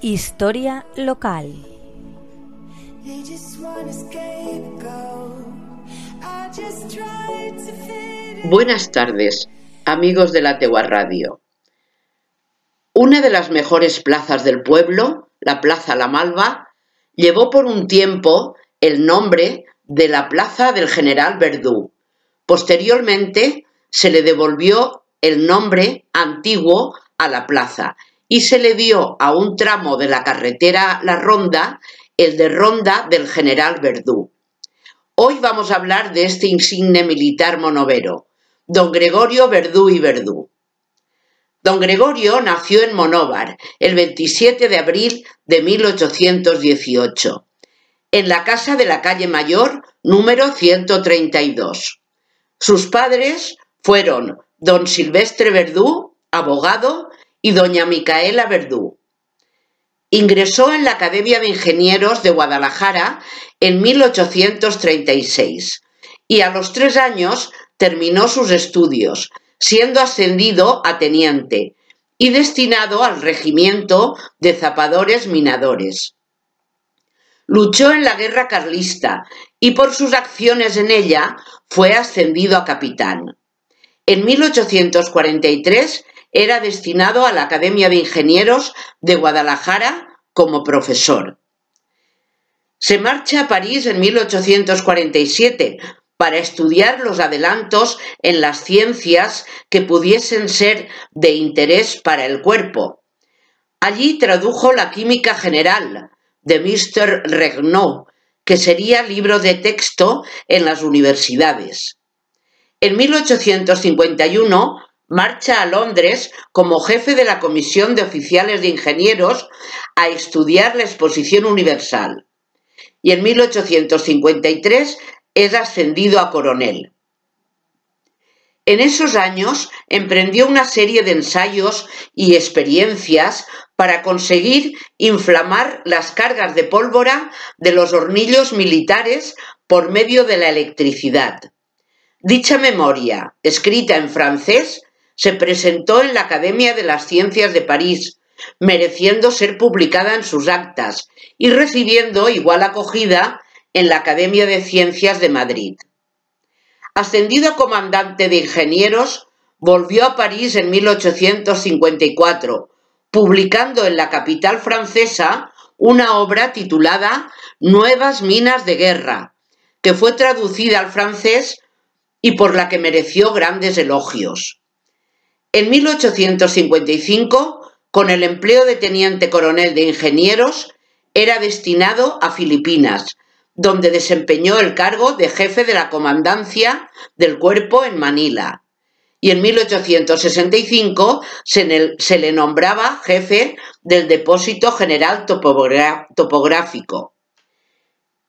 Historia local. Buenas tardes, amigos de la Tegua Radio. Una de las mejores plazas del pueblo, la Plaza La Malva, llevó por un tiempo el nombre de la Plaza del General Verdú. Posteriormente se le devolvió el nombre antiguo a la plaza y se le dio a un tramo de la carretera La Ronda el de Ronda del General Verdú. Hoy vamos a hablar de este insigne militar monovero, don Gregorio Verdú y Verdú. Don Gregorio nació en Monóvar el 27 de abril de 1818, en la casa de la calle Mayor número 132. Sus padres fueron don Silvestre Verdú, abogado, y doña Micaela Verdú. Ingresó en la Academia de Ingenieros de Guadalajara en 1836 y a los tres años terminó sus estudios, siendo ascendido a teniente y destinado al regimiento de zapadores minadores. Luchó en la guerra carlista y por sus acciones en ella fue ascendido a capitán. En 1843 era destinado a la Academia de Ingenieros de Guadalajara como profesor. Se marcha a París en 1847 para estudiar los adelantos en las ciencias que pudiesen ser de interés para el cuerpo. Allí tradujo la química general de Mr. Regnault, que sería libro de texto en las universidades. En 1851 marcha a Londres como jefe de la Comisión de Oficiales de Ingenieros a estudiar la Exposición Universal y en 1853 es ascendido a coronel. En esos años emprendió una serie de ensayos y experiencias para conseguir inflamar las cargas de pólvora de los hornillos militares por medio de la electricidad. Dicha memoria, escrita en francés, se presentó en la Academia de las Ciencias de París, mereciendo ser publicada en sus actas y recibiendo igual acogida en la Academia de Ciencias de Madrid. Ascendido comandante de ingenieros, volvió a París en 1854, publicando en la capital francesa una obra titulada Nuevas Minas de Guerra, que fue traducida al francés y por la que mereció grandes elogios. En 1855, con el empleo de teniente coronel de ingenieros, era destinado a Filipinas, donde desempeñó el cargo de jefe de la comandancia del cuerpo en Manila. Y en 1865 se, le nombraba jefe del Depósito General Topográfico.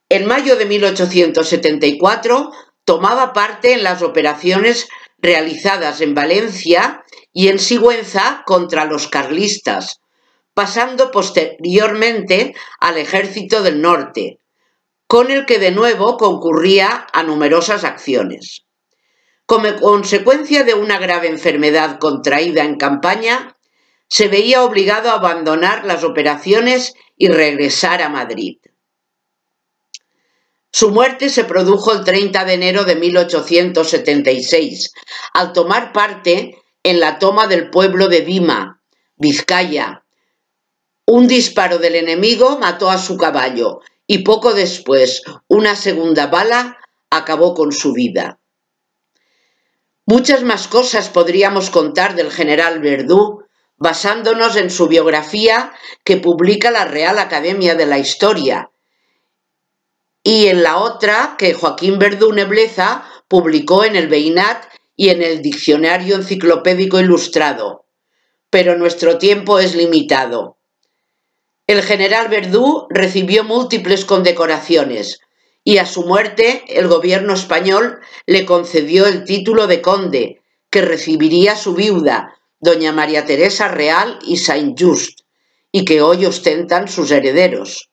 En mayo de 1874 tomaba parte en las operaciones realizadas en Valencia y en Sigüenza contra los carlistas, pasando posteriormente al ejército del norte, con el que de nuevo concurría a numerosas acciones. Como consecuencia de una grave enfermedad contraída en campaña, se veía obligado a abandonar las operaciones y regresar a Madrid. Su muerte se produjo el 30 de enero de 1876, al tomar parte en la toma del pueblo de Vima, Vizcaya. Un disparo del enemigo mató a su caballo y poco después una segunda bala acabó con su vida. Muchas más cosas podríamos contar del general Verdú, basándonos en su biografía que publica la Real Academia de la Historia, y en la otra que Joaquín Verdú Nebleza publicó en el Beinat y en el Diccionario Enciclopédico Ilustrado. Pero nuestro tiempo es limitado. El general Verdú recibió múltiples condecoraciones y a su muerte el gobierno español le concedió el título de conde que recibiría su viuda, doña María Teresa Real y Saint-Just, y que hoy ostentan sus herederos.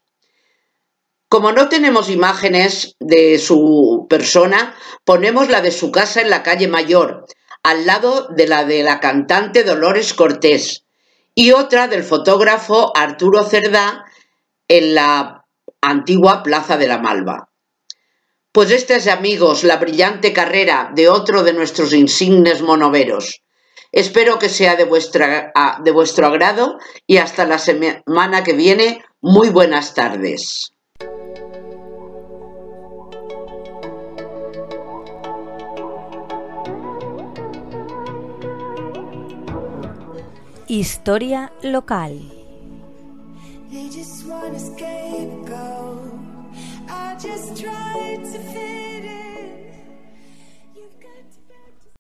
Como no tenemos imágenes de su persona, ponemos la de su casa en la calle Mayor, al lado de la de la cantante Dolores Cortés, y otra del fotógrafo Arturo Cerdá en la antigua Plaza de la Malva. Pues esta es, amigos, la brillante carrera de otro de nuestros insignes monoveros. Espero que sea de, de vuestro agrado y hasta la semana que viene, muy buenas tardes. Historia local. Just